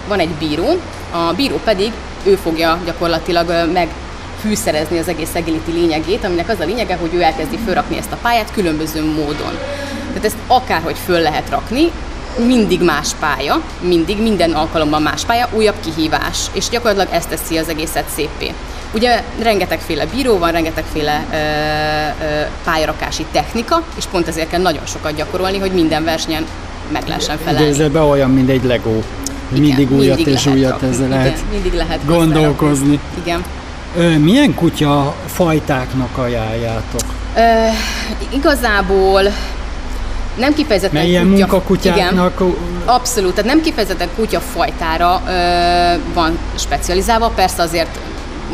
van egy bíró, a bíró pedig ő fogja gyakorlatilag meg fűszerezni az egész agility lényegét, aminek az a lényege, hogy ő elkezdi fölrakni ezt a pályát különböző módon. Tehát ezt akárhogy föl lehet rakni, mindig más pálya, mindig, minden alkalommal más pálya, újabb kihívás, és gyakorlatilag ezt teszi az egészet szépé. Ugye rengetegféle bíró van, rengetegféle ö, ö, pályarakási technika, és pont ezért kell nagyon sokat gyakorolni, hogy minden versenyen meg lehessen felelni. De ez be olyan, mint egy. Mindig Igen, újat mindig és újat ezzel lehet, Igen, mindig lehet gondolkozni. Igen. Ö, milyen kutya fajtáknak ajánljátok? Ö, igazából nem kifejezetten Melyen kutya, munkakutyáknak? Igen, abszolút, tehát nem kifejezetten kutyafajtára ö, van specializálva, persze azért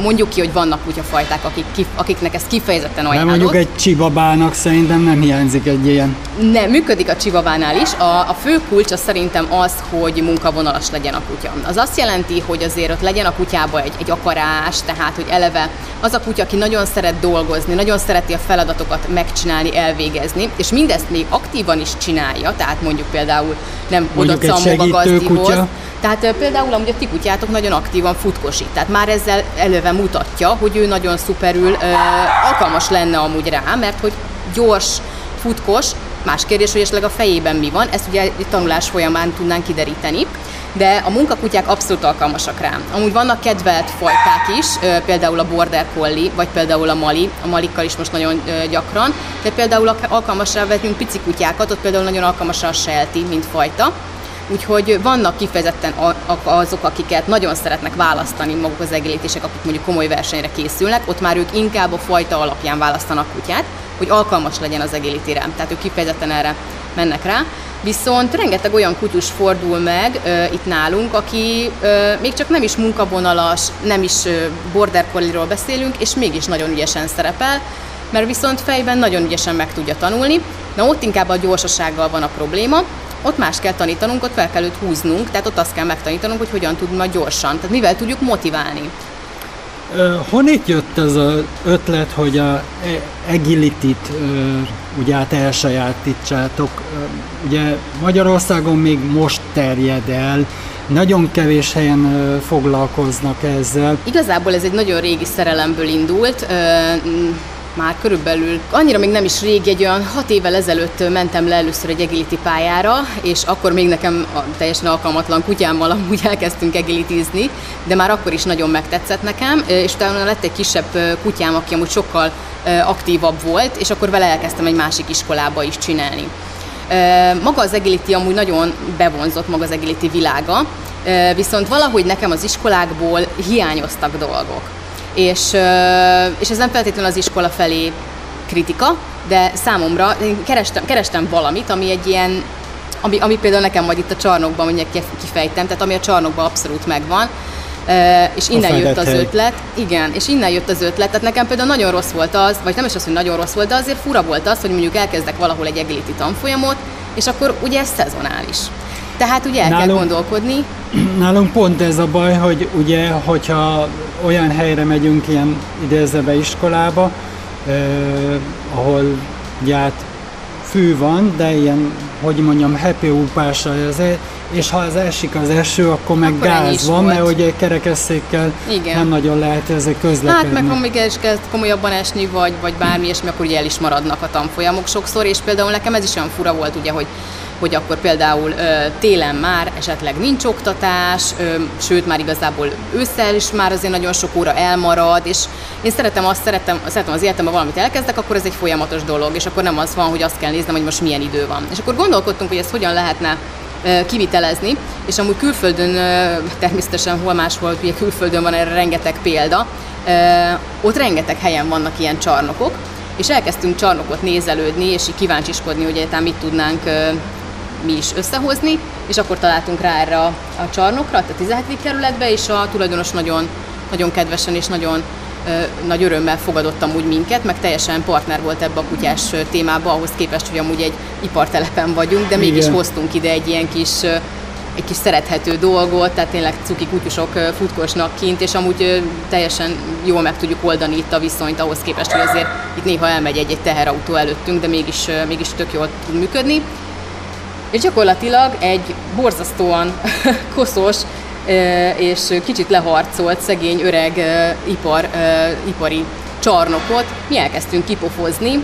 mondjuk ki, hogy vannak kutyafajták, akik, akiknek ez kifejezetten ajánlott. Nem mondjuk egy csibabának szerintem nem hiányzik egy ilyen. Nem, működik a csibabánál is. A, a fő kulcs az szerintem az, hogy munkavonalas legyen a kutya. Az azt jelenti, hogy azért ott legyen a kutyába egy, egy akarás, tehát hogy eleve az a kutya, aki nagyon szeret dolgozni, nagyon szereti a feladatokat megcsinálni, elvégezni, és mindezt még aktívan is csinálja, tehát mondjuk például nem oda a gazdihoz. Tehát például amúgy a ti kutyátok nagyon aktívan futkosít, tehát már ezzel eleve mutatja, hogy ő nagyon szuperül alkalmas lenne amúgy rá, mert hogy gyors, futkos, más kérdés, hogy esetleg a fejében mi van, ezt ugye egy tanulás folyamán tudnánk kideríteni. de a munkakutyák abszolút alkalmasak rá. Amúgy vannak kedvelt fajták is, például a Border Collie, vagy például a Mali, a Malikkal is most nagyon gyakran, de például alkalmasra vetünk pici kutyákat, ott például nagyon alkalmas a Sheltie, mint fajta, Úgyhogy vannak kifejezetten azok, akiket nagyon szeretnek választani maguk az egélítések, akik mondjuk komoly versenyre készülnek, ott már ők inkább a fajta alapján választanak kutyát, hogy alkalmas legyen az egélítére. Tehát ők kifejezetten erre mennek rá. Viszont rengeteg olyan kutyus fordul meg uh, itt nálunk, aki uh, még csak nem is munkavonalas, nem is border collie beszélünk, és mégis nagyon ügyesen szerepel, mert viszont fejben nagyon ügyesen meg tudja tanulni. Na ott inkább a gyorsasággal van a probléma, ott más kell tanítanunk, ott fel kell őt húznunk, tehát ott azt kell megtanítanunk, hogy hogyan tud majd gyorsan, tehát mivel tudjuk motiválni. Honnét jött ez az ötlet, hogy a agility-t ugye át elsajátítsátok? Ugye Magyarországon még most terjed el, nagyon kevés helyen foglalkoznak ezzel. Igazából ez egy nagyon régi szerelemből indult már körülbelül, annyira még nem is régi, egy olyan hat évvel ezelőtt mentem le először egy agility pályára, és akkor még nekem a teljesen alkalmatlan kutyámmal amúgy <laughs> elkezdtünk agilitízni, de már akkor is nagyon megtetszett nekem, és utána lett egy kisebb kutyám, aki amúgy sokkal aktívabb volt, és akkor vele elkezdtem egy másik iskolába is csinálni. Maga az agility amúgy nagyon bevonzott maga az agility világa, viszont valahogy nekem az iskolákból hiányoztak dolgok és, és ez nem feltétlenül az iskola felé kritika, de számomra én kerestem, kerestem valamit, ami egy ilyen, ami, ami például nekem majd itt a csarnokban mondjuk kifejtem, tehát ami a csarnokban abszolút megvan, Uh, és innen a jött az hely. ötlet. Igen, és innen jött az ötlet. Tehát nekem például nagyon rossz volt az, vagy nem is az, hogy nagyon rossz volt, de azért fura volt az, hogy mondjuk elkezdek valahol egy agility tanfolyamot, és akkor ugye ez szezonális. Tehát ugye el nálunk, kell gondolkodni. <clears throat> Nálunk pont ez a baj, hogy ugye, hogyha olyan helyre megyünk ilyen idézőbe iskolába, eh, ahol ugye hát fű van, de ilyen, hogy mondjam, happy úpása, és ha az esik az eső, akkor meg akkor gáz van, volt. mert ugye kerekesszékkel Igen. nem nagyon lehet ezek közlekedni. Hát meg ha még is kezd komolyabban esni, vagy, vagy bármi és akkor ugye el is maradnak a tanfolyamok sokszor, és például nekem ez is olyan fura volt, ugye, hogy hogy akkor például télen már esetleg nincs oktatás, sőt már igazából ősszel is már azért nagyon sok óra elmarad, és én szeretem azt, szeretem, szeretem az életemben valamit elkezdek, akkor ez egy folyamatos dolog, és akkor nem az van, hogy azt kell néznem, hogy most milyen idő van. És akkor gondolkodtunk, hogy ezt hogyan lehetne kivitelezni, és amúgy külföldön, természetesen hol máshol, ugye külföldön van erre rengeteg példa, ott rengeteg helyen vannak ilyen csarnokok, és elkezdtünk csarnokot nézelődni, és így kíváncsiskodni, hogy egyáltalán mit tudnánk mi is összehozni, és akkor találtunk rá erre a, a csarnokra, a 17. kerületbe, és a tulajdonos nagyon, nagyon kedvesen és nagyon ö, nagy örömmel fogadottam úgy minket, meg teljesen partner volt ebbe a kutyás témába, ahhoz képest, hogy amúgy egy ipartelepen vagyunk, de mégis Igen. hoztunk ide egy ilyen kis egy kis szerethető dolgot, tehát tényleg cuki kutyusok futkosnak kint, és amúgy teljesen jól meg tudjuk oldani itt a viszonyt ahhoz képest, hogy azért itt néha elmegy egy-egy teherautó előttünk, de mégis, mégis tök jól tud működni és gyakorlatilag egy borzasztóan <laughs> koszos és kicsit leharcolt szegény öreg ipar, ipari csarnokot mi elkezdtünk kipofozni,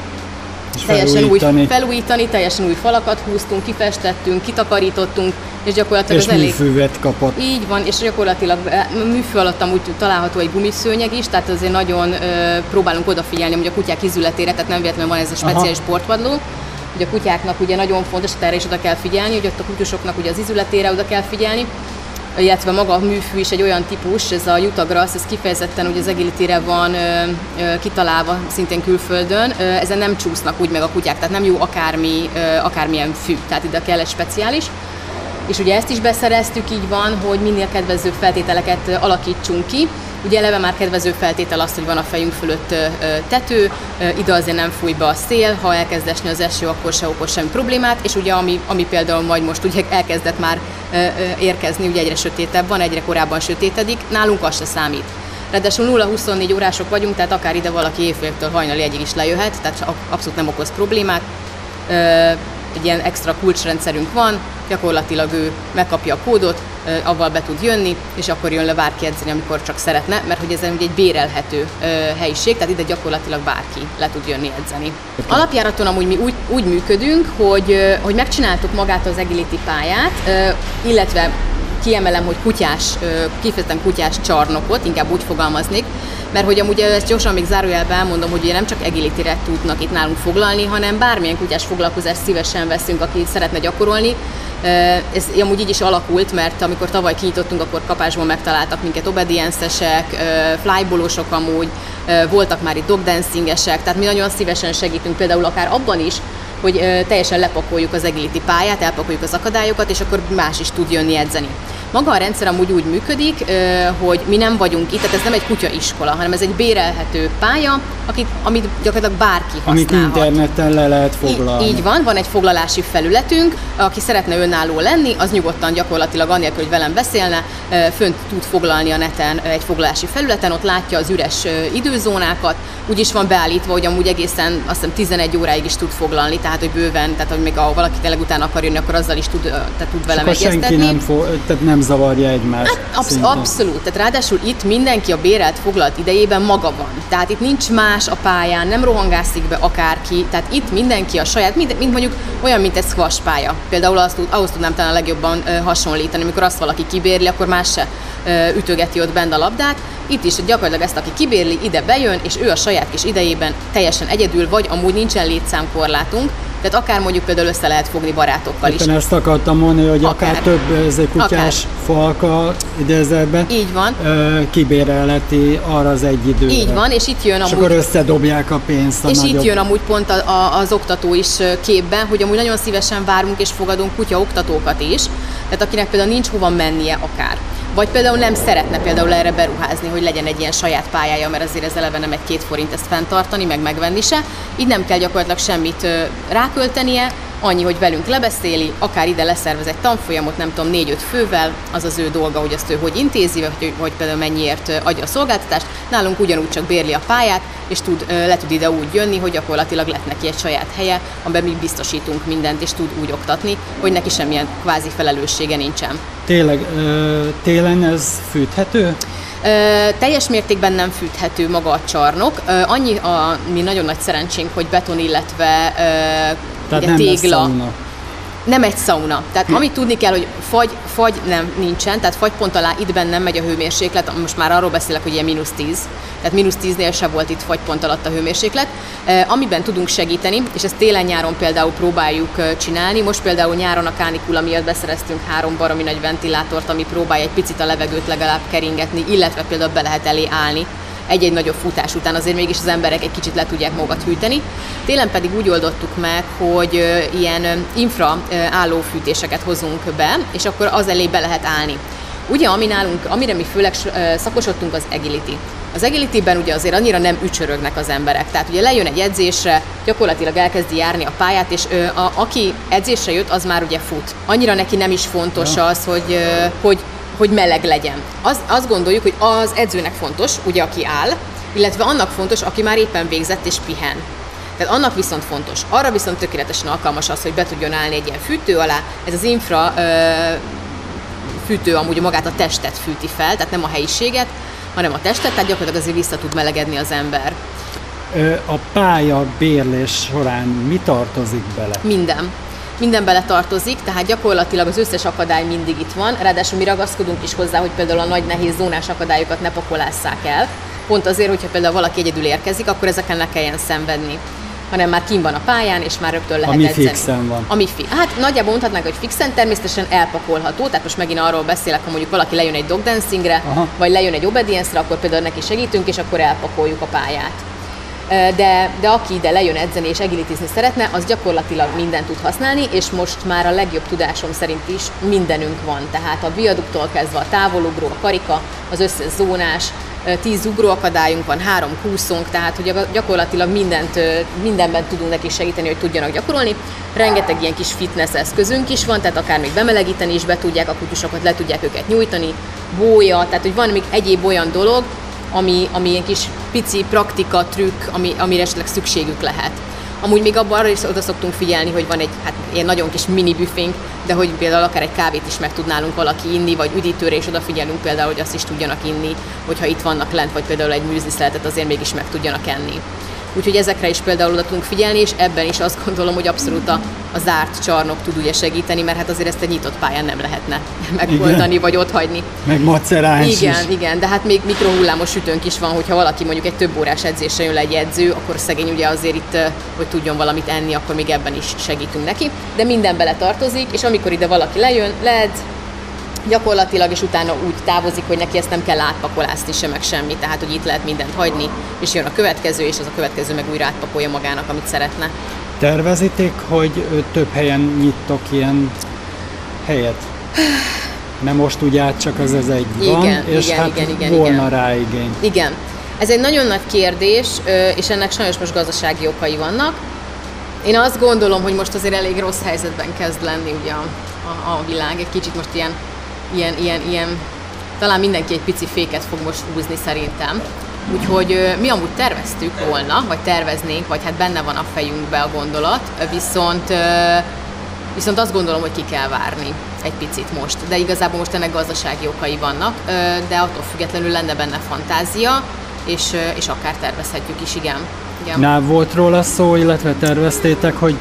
és teljesen felújítani. új felújítani, teljesen új falakat húztunk, kifestettünk, kitakarítottunk, és gyakorlatilag és az elég... műfűvet kapott. Így van, és gyakorlatilag műfű alatt amúgy található egy gumiszőnyeg is, tehát azért nagyon ö, próbálunk odafigyelni hogy a kutyák izületére, tehát nem véletlenül van ez a speciális Aha. sportvadló, hogy a kutyáknak ugye nagyon fontos, erre is oda kell figyelni, hogy ott a kutyusoknak ugye az izületére oda kell figyelni, illetve maga a műfű is egy olyan típus, ez a Jutagrass, ez kifejezetten ugye az agility van ö, ö, kitalálva szintén külföldön, ö, ezen nem csúsznak úgy meg a kutyák, tehát nem jó akármi, ö, akármilyen fű, tehát ide kell egy speciális. És ugye ezt is beszereztük, így van, hogy minél kedvezőbb feltételeket alakítsunk ki, Ugye eleve már kedvező feltétel az, hogy van a fejünk fölött tető, ide azért nem fúj be a szél, ha elkezd esni az eső, akkor se okoz semmi problémát, és ugye ami, ami például majd most ugye elkezdett már érkezni, ugye egyre sötétebb van, egyre korábban sötétedik, nálunk az se számít. Ráadásul 0-24 órások vagyunk, tehát akár ide valaki évféltől hajnali egyig is lejöhet, tehát abszolút nem okoz problémát egy ilyen extra kulcsrendszerünk van, gyakorlatilag ő megkapja a kódot, avval be tud jönni, és akkor jön le bárki edzeni, amikor csak szeretne, mert hogy ez egy bédelhető helyiség, tehát ide gyakorlatilag bárki le tud jönni edzeni. Alapjáraton amúgy mi úgy, úgy működünk, hogy, hogy megcsináltuk magát az agility pályát, illetve kiemelem, hogy kutyás, kifejezetten kutyás csarnokot, inkább úgy fogalmaznék, mert hogy amúgy ezt gyorsan még zárójelben elmondom, hogy ugye nem csak agility tudnak itt nálunk foglalni, hanem bármilyen kutyás foglalkozást szívesen veszünk, aki szeretne gyakorolni. Ez amúgy így is alakult, mert amikor tavaly kinyitottunk, akkor kapásban megtaláltak minket obedience-esek, flybolosok amúgy, voltak már itt dogdancingesek, tehát mi nagyon szívesen segítünk például akár abban is, hogy teljesen lepakoljuk az agility pályát, elpakoljuk az akadályokat, és akkor más is tud jönni edzeni. Maga a rendszer amúgy úgy működik, hogy mi nem vagyunk itt, tehát ez nem egy kutyaiskola, hanem ez egy bérelhető pálya, akit, amit gyakorlatilag bárki használhat. Amit interneten le lehet foglalni. Így, így van, van egy foglalási felületünk, aki szeretne önálló lenni, az nyugodtan gyakorlatilag annélkül, hogy velem beszélne, fönt tud foglalni a neten egy foglalási felületen, ott látja az üres időzónákat, úgy is van beállítva, hogy amúgy egészen azt hiszem 11 óráig is tud foglalni, tehát hogy bőven, tehát hogy még ha valaki tényleg utána akar jönni, akkor azzal is tud, tehát tud velem egyeztetni. senki nem, fo- tehát nem zavarja egymást. Hát, absz- abszolút, tehát ráadásul itt mindenki a bérelt foglalt idejében maga van. Tehát itt nincs más a pályán, nem rohangászik be akárki, tehát itt mindenki a saját, mint, mint mondjuk olyan, mint egy squash pálya. Például azt, ahhoz tudnám talán a legjobban ö, hasonlítani, amikor azt valaki kibérli, akkor más se ö, ütögeti ott bent a labdát. Itt is gyakorlatilag ezt, aki kibérli, ide bejön, és ő a saját kis idejében teljesen egyedül, vagy amúgy nincsen létszámkorlátunk, tehát akár mondjuk például össze lehet fogni barátokkal Éppen is. ezt akartam mondani, hogy akár, akár több ez egy kutyás. Falka idézetben Így van. kibérelheti arra az egy időre. Így van, és itt jön és amúgy... akkor összedobják a pénzt a És nagyobb... itt jön amúgy pont a, a, az oktató is képben, hogy amúgy nagyon szívesen várunk és fogadunk kutya oktatókat is, tehát akinek például nincs hova mennie akár vagy például nem szeretne például erre beruházni, hogy legyen egy ilyen saját pályája, mert azért ez eleve nem egy két forint ezt fenntartani, meg megvenni se. Így nem kell gyakorlatilag semmit ráköltenie, annyi, hogy velünk lebeszéli, akár ide leszervez egy tanfolyamot, nem tudom, négy-öt fővel, az az ő dolga, hogy azt ő hogy intézi, vagy, vagy például mennyiért adja a szolgáltatást. Nálunk ugyanúgy csak bérli a pályát, és tud, le tud ide úgy jönni, hogy gyakorlatilag lett neki egy saját helye, amiben mi biztosítunk mindent, és tud úgy oktatni, hogy neki semmilyen kvázi felelőssége nincsen. Tényleg, télen ez fűthető? Ö, teljes mértékben nem fűthető maga a csarnok. Ö, annyi a mi nagyon nagy szerencsénk, hogy beton, illetve ö, Tehát ugye, tégla. Nem egy szauna. Tehát hm. amit tudni kell, hogy fagy, fagy nem nincsen, tehát fagypont alá itt bennem megy a hőmérséklet, most már arról beszélek, hogy ilyen mínusz 10, tehát mínusz 10-nél se volt itt fagypont alatt a hőmérséklet. Eh, amiben tudunk segíteni, és ezt télen-nyáron például próbáljuk csinálni, most például nyáron a kánikula miatt beszereztünk három baromi nagy ventilátort, ami próbálja egy picit a levegőt legalább keringetni, illetve például be lehet elé állni egy-egy nagyobb futás után azért mégis az emberek egy kicsit le tudják magukat hűteni. Télen pedig úgy oldottuk meg, hogy ilyen infra állófűtéseket hozunk be, és akkor az elé be lehet állni. Ugye, ami nálunk, amire mi főleg szakosodtunk, az agility. Az agility-ben ugye azért annyira nem ücsörögnek az emberek. Tehát ugye lejön egy edzésre, gyakorlatilag elkezdi járni a pályát, és ö, a, aki edzésre jött, az már ugye fut. Annyira neki nem is fontos az, hogy, ö, hogy hogy meleg legyen. Az, azt gondoljuk, hogy az edzőnek fontos, ugye aki áll, illetve annak fontos, aki már éppen végzett és pihen. Tehát annak viszont fontos. Arra viszont tökéletesen alkalmas az, hogy be tudjon állni egy ilyen fűtő alá. Ez az infra ö, fűtő amúgy magát a testet fűti fel, tehát nem a helyiséget, hanem a testet, tehát gyakorlatilag azért vissza tud melegedni az ember. A pálya bérlés során mi tartozik bele? Minden minden bele tartozik, tehát gyakorlatilag az összes akadály mindig itt van, ráadásul mi ragaszkodunk is hozzá, hogy például a nagy nehéz zónás akadályokat ne pakolásszák el, pont azért, hogyha például valaki egyedül érkezik, akkor ezeken ne kelljen szenvedni. Hanem már kim van a pályán, és már rögtön lehet Ami edzeni. fixen van. Ami fi- hát nagyjából mondhatnánk, hogy fixen, természetesen elpakolható, tehát most megint arról beszélek, ha mondjuk valaki lejön egy dogdancingre, vagy lejön egy obedience akkor például neki segítünk, és akkor elpakoljuk a pályát de, de aki ide lejön edzeni és egilitizni szeretne, az gyakorlatilag mindent tud használni, és most már a legjobb tudásom szerint is mindenünk van. Tehát a viaduktól kezdve a távolugró, a karika, az összes zónás, tíz ugróakadályunk van, három kúszónk, tehát hogy gyakorlatilag mindent, mindenben tudunk neki segíteni, hogy tudjanak gyakorolni. Rengeteg ilyen kis fitness eszközünk is van, tehát akár még bemelegíteni is be tudják a kutyusokat, le tudják őket nyújtani, bója, tehát hogy van még egyéb olyan dolog, ami, ami ilyen kis pici praktika, trükk, ami, amire esetleg szükségük lehet. Amúgy még abban arra is oda szoktunk figyelni, hogy van egy hát, ilyen nagyon kis mini büfénk, de hogy például akár egy kávét is meg tudnálunk valaki inni, vagy üdítőre is odafigyelünk például, hogy azt is tudjanak inni, hogyha itt vannak lent, vagy például egy műzliszeletet azért mégis meg tudjanak enni. Úgyhogy ezekre is például oda tudunk figyelni, és ebben is azt gondolom, hogy abszolút a, a zárt csarnok tud ugye segíteni, mert hát azért ezt egy nyitott pályán nem lehetne <laughs> megoldani, vagy ott hagyni. Meg maceráns Igen, is. igen, de hát még mikrohullámos sütőnk is van, hogyha valaki mondjuk egy több órás edzésre jön le egy edző, akkor szegény ugye azért itt, hogy tudjon valamit enni, akkor még ebben is segítünk neki. De minden bele tartozik, és amikor ide valaki lejön, leedz, gyakorlatilag, és utána úgy távozik, hogy neki ezt nem kell átpakolászni se, meg semmi, tehát hogy itt lehet mindent hagyni, és jön a következő, és az a következő meg újra átpakolja magának, amit szeretne. Tervezitek, hogy több helyen nyittok ilyen helyet? Nem most ugye csak az az egy van, igen, és igen, hát igen, igen, volna igen. rá igény. Igen. Ez egy nagyon nagy kérdés, és ennek sajnos most gazdasági okai vannak. Én azt gondolom, hogy most azért elég rossz helyzetben kezd lenni ugye a, a, a világ. Egy kicsit most ilyen, ilyen, ilyen, ilyen, talán mindenki egy pici féket fog most húzni szerintem. Úgyhogy mi amúgy terveztük volna, vagy terveznénk, vagy hát benne van a fejünkbe a gondolat, viszont, viszont azt gondolom, hogy ki kell várni egy picit most. De igazából most ennek gazdasági okai vannak, de attól függetlenül lenne benne fantázia, és, és akár tervezhetjük is, igen. igen. Na, volt róla szó, illetve terveztétek, hogy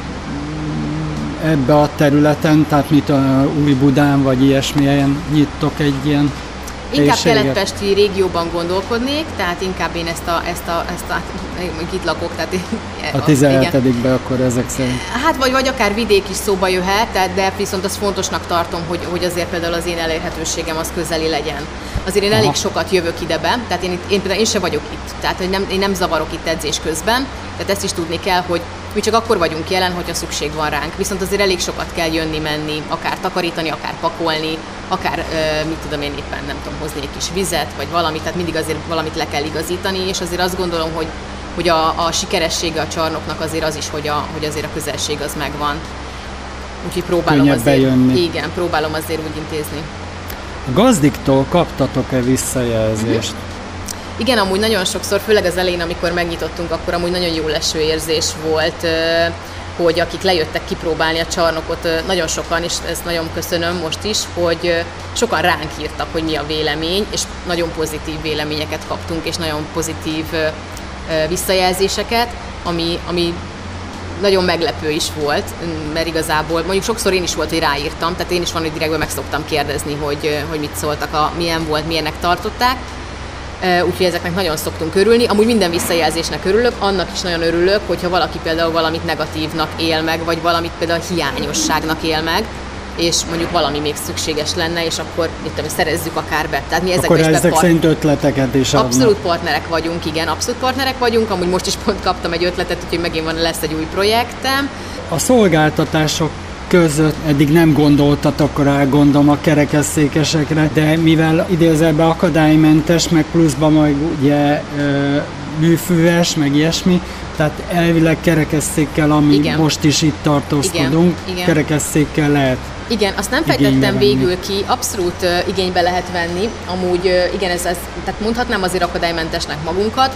ebbe a területen, tehát mit a Új Budán, vagy ilyesmi helyen nyittok egy ilyen Inkább keletpesti régióban gondolkodnék, tehát inkább én ezt a, ezt a, ezt a itt lakok, tehát a 17 akkor ezek szerint. Hát vagy, vagy akár vidék is szóba jöhet, tehát, de viszont azt fontosnak tartom, hogy, hogy azért például az én elérhetőségem az közeli legyen. Azért én Aha. elég sokat jövök ide be, tehát én, én például én se vagyok itt, tehát hogy nem, én nem zavarok itt edzés közben, tehát ezt is tudni kell, hogy mi csak akkor vagyunk jelen, hogyha szükség van ránk. Viszont azért elég sokat kell jönni, menni, akár takarítani, akár pakolni, akár, mit tudom én éppen, nem tudom, hozni egy kis vizet, vagy valamit, tehát mindig azért valamit le kell igazítani, és azért azt gondolom, hogy, hogy a, a sikeressége a csarnoknak azért az is, hogy, a, hogy azért a közelség az megvan. Úgyhogy próbálom Könnyebb azért, bejönni. igen, próbálom azért úgy intézni. A gazdiktól kaptatok-e visszajelzést? Uh-huh. Igen, amúgy nagyon sokszor, főleg az elején, amikor megnyitottunk, akkor amúgy nagyon jó leső érzés volt, hogy akik lejöttek kipróbálni a csarnokot, nagyon sokan, és ezt nagyon köszönöm most is, hogy sokan ránk írtak, hogy mi a vélemény, és nagyon pozitív véleményeket kaptunk, és nagyon pozitív visszajelzéseket, ami, ami nagyon meglepő is volt, mert igazából mondjuk sokszor én is volt, hogy ráírtam, tehát én is van, hogy direktben meg szoktam kérdezni, hogy, hogy mit szóltak, a, milyen volt, milyennek tartották, úgyhogy ezeknek nagyon szoktunk örülni. Amúgy minden visszajelzésnek örülök, annak is nagyon örülök, hogyha valaki például valamit negatívnak él meg, vagy valamit például hiányosságnak él meg, és mondjuk valami még szükséges lenne, és akkor mit tudom, szerezzük akár be. Tehát mi akkor ezek part... szerint ötleteket is adnak. Abszolút partnerek vagyunk, igen, abszolút partnerek vagyunk. Amúgy most is pont kaptam egy ötletet, úgyhogy megint van, lesz egy új projektem. A szolgáltatások között eddig nem gondoltatok rá, gondolom a kerekesszékesekre, de mivel idézelben akadálymentes, meg pluszban majd ugye műfüves, meg ilyesmi, tehát elvileg kerekesszékkel, ami Igen. most is itt tartózkodunk, Igen. Igen. kerekesszékkel lehet igen, azt nem fejtettem végül ki, abszolút uh, igénybe lehet venni. Amúgy uh, igen, ez, ez, tehát mondhatnám azért akadálymentesnek magunkat,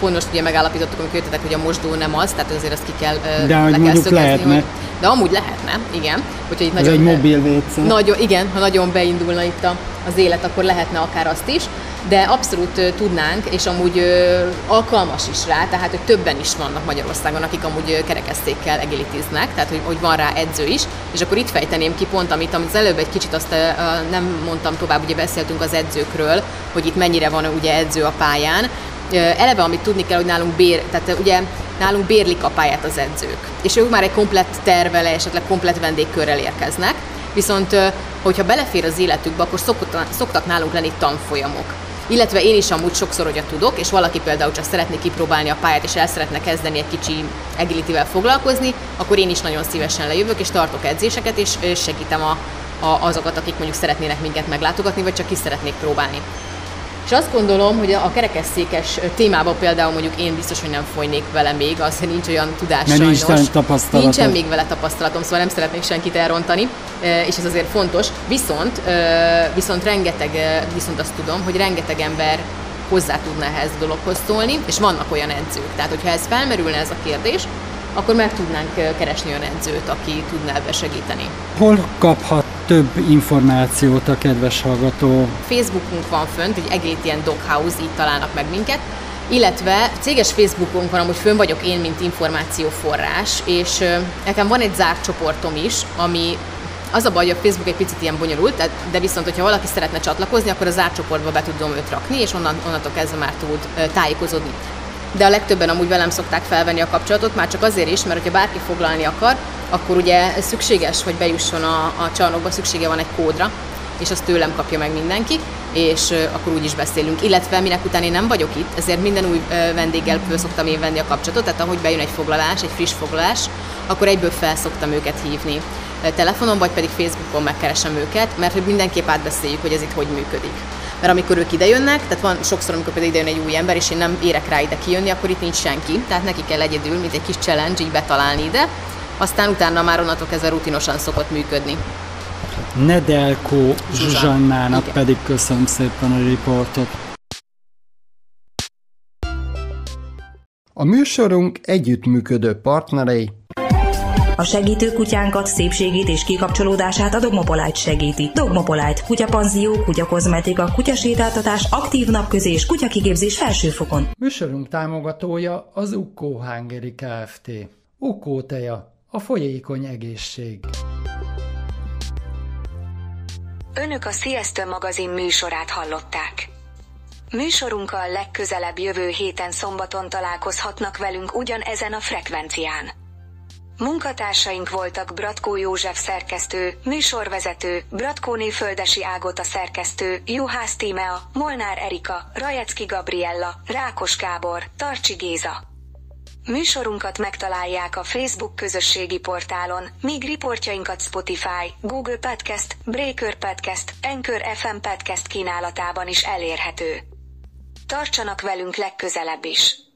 pont most ugye megállapítottuk, amikor jöttetek, hogy a mosdó nem az, tehát azért azt ki kell, de le kell szögezni, lehetne. Hogy, de amúgy lehetne, igen. Úgyhogy itt nagyon, egy mobil WC. Nagyon, igen, ha nagyon beindulna itt a, az élet, akkor lehetne akár azt is de abszolút uh, tudnánk, és amúgy uh, alkalmas is rá, tehát hogy többen is vannak Magyarországon, akik amúgy uh, kerekesszékkel egilitiznek, tehát hogy, hogy van rá edző is, és akkor itt fejteném ki pont, amit, amit az előbb egy kicsit azt nem mondtam tovább, ugye beszéltünk az edzőkről, hogy itt mennyire van ugye edző a pályán, eleve, amit tudni kell, hogy nálunk bér, tehát ugye nálunk bérlik a pályát az edzők, és ők már egy komplett tervele, esetleg komplett vendégkörrel érkeznek, viszont hogyha belefér az életükbe, akkor szoktak, szoktak nálunk lenni tanfolyamok. Illetve én is amúgy sokszor, hogyha tudok, és valaki például csak szeretné kipróbálni a pályát, és el szeretne kezdeni egy kicsi agility foglalkozni, akkor én is nagyon szívesen lejövök, és tartok edzéseket, és segítem a, a, azokat, akik mondjuk szeretnének minket meglátogatni, vagy csak ki szeretnék próbálni. És azt gondolom, hogy a kerekesszékes témában például mondjuk én biztos, hogy nem folynék vele még, az nincs olyan tudás Mert. Nincs tapasztalatom. Nincsen még vele tapasztalatom, szóval nem szeretnék senkit elrontani, és ez azért fontos. Viszont, viszont rengeteg, viszont azt tudom, hogy rengeteg ember hozzá tudna ehhez dologhoz szólni, és vannak olyan edzők. Tehát, hogyha ez felmerülne ez a kérdés, akkor meg tudnánk keresni olyan edzőt, aki tudná ebbe segíteni. Hol kaphat több információt a kedves hallgató? Facebookunk van fönt, egy egész ilyen doghouse, így találnak meg minket, illetve céges Facebookon van, amúgy fönn vagyok én, mint információforrás, és nekem van egy zárt csoportom is, ami az a baj, hogy a Facebook egy picit ilyen bonyolult, de viszont, hogyha valaki szeretne csatlakozni, akkor a zárt csoportba be tudom őt rakni, és onnan, onnantól kezdve már tud tájékozódni. De a legtöbben amúgy velem szokták felvenni a kapcsolatot, már csak azért is, mert hogyha bárki foglalni akar, akkor ugye szükséges, hogy bejusson a, a csarnokba, szüksége van egy kódra, és azt tőlem kapja meg mindenki, és akkor úgy is beszélünk. Illetve minek után én nem vagyok itt, ezért minden új vendéggel föl szoktam én venni a kapcsolatot, tehát ahogy bejön egy foglalás, egy friss foglalás, akkor egyből fel szoktam őket hívni telefonon, vagy pedig Facebookon megkeresem őket, mert hogy mindenképp átbeszéljük, hogy ez itt hogy működik. Mert amikor ők idejönnek, tehát van sokszor, amikor pedig idejön egy új ember, és én nem érek rá ide kijönni, akkor itt nincs senki, tehát neki kell egyedül, mint egy kis challenge, így betalálni ide, aztán utána már onnantól kezdve rutinosan szokott működni. Nedelko Zsuzsannának pedig köszönöm szépen a riportot. A műsorunk együttműködő partnerei a segítő kutyánkat, szépségét és kikapcsolódását a Dogmopolite segíti. Dogmopolite, kutyapanzió, kutyakozmetika, kutyasétáltatás, aktív napközés, kutyakigépzés felsőfokon. Műsorunk támogatója az Ukkó Hungary Kft. Ukkó teja, a folyékony egészség. Önök a Sziasztő magazin műsorát hallották. Műsorunkkal legközelebb jövő héten szombaton találkozhatnak velünk ugyanezen a frekvencián. Munkatársaink voltak Bratkó József szerkesztő, műsorvezető, Bratkóné Földesi Ágota szerkesztő, Juhász Tímea, Molnár Erika, Rajecki Gabriella, Rákos Gábor, Tarcsi Géza. Műsorunkat megtalálják a Facebook közösségi portálon, míg riportjainkat Spotify, Google Podcast, Breaker Podcast, Anchor FM Podcast kínálatában is elérhető. Tartsanak velünk legközelebb is!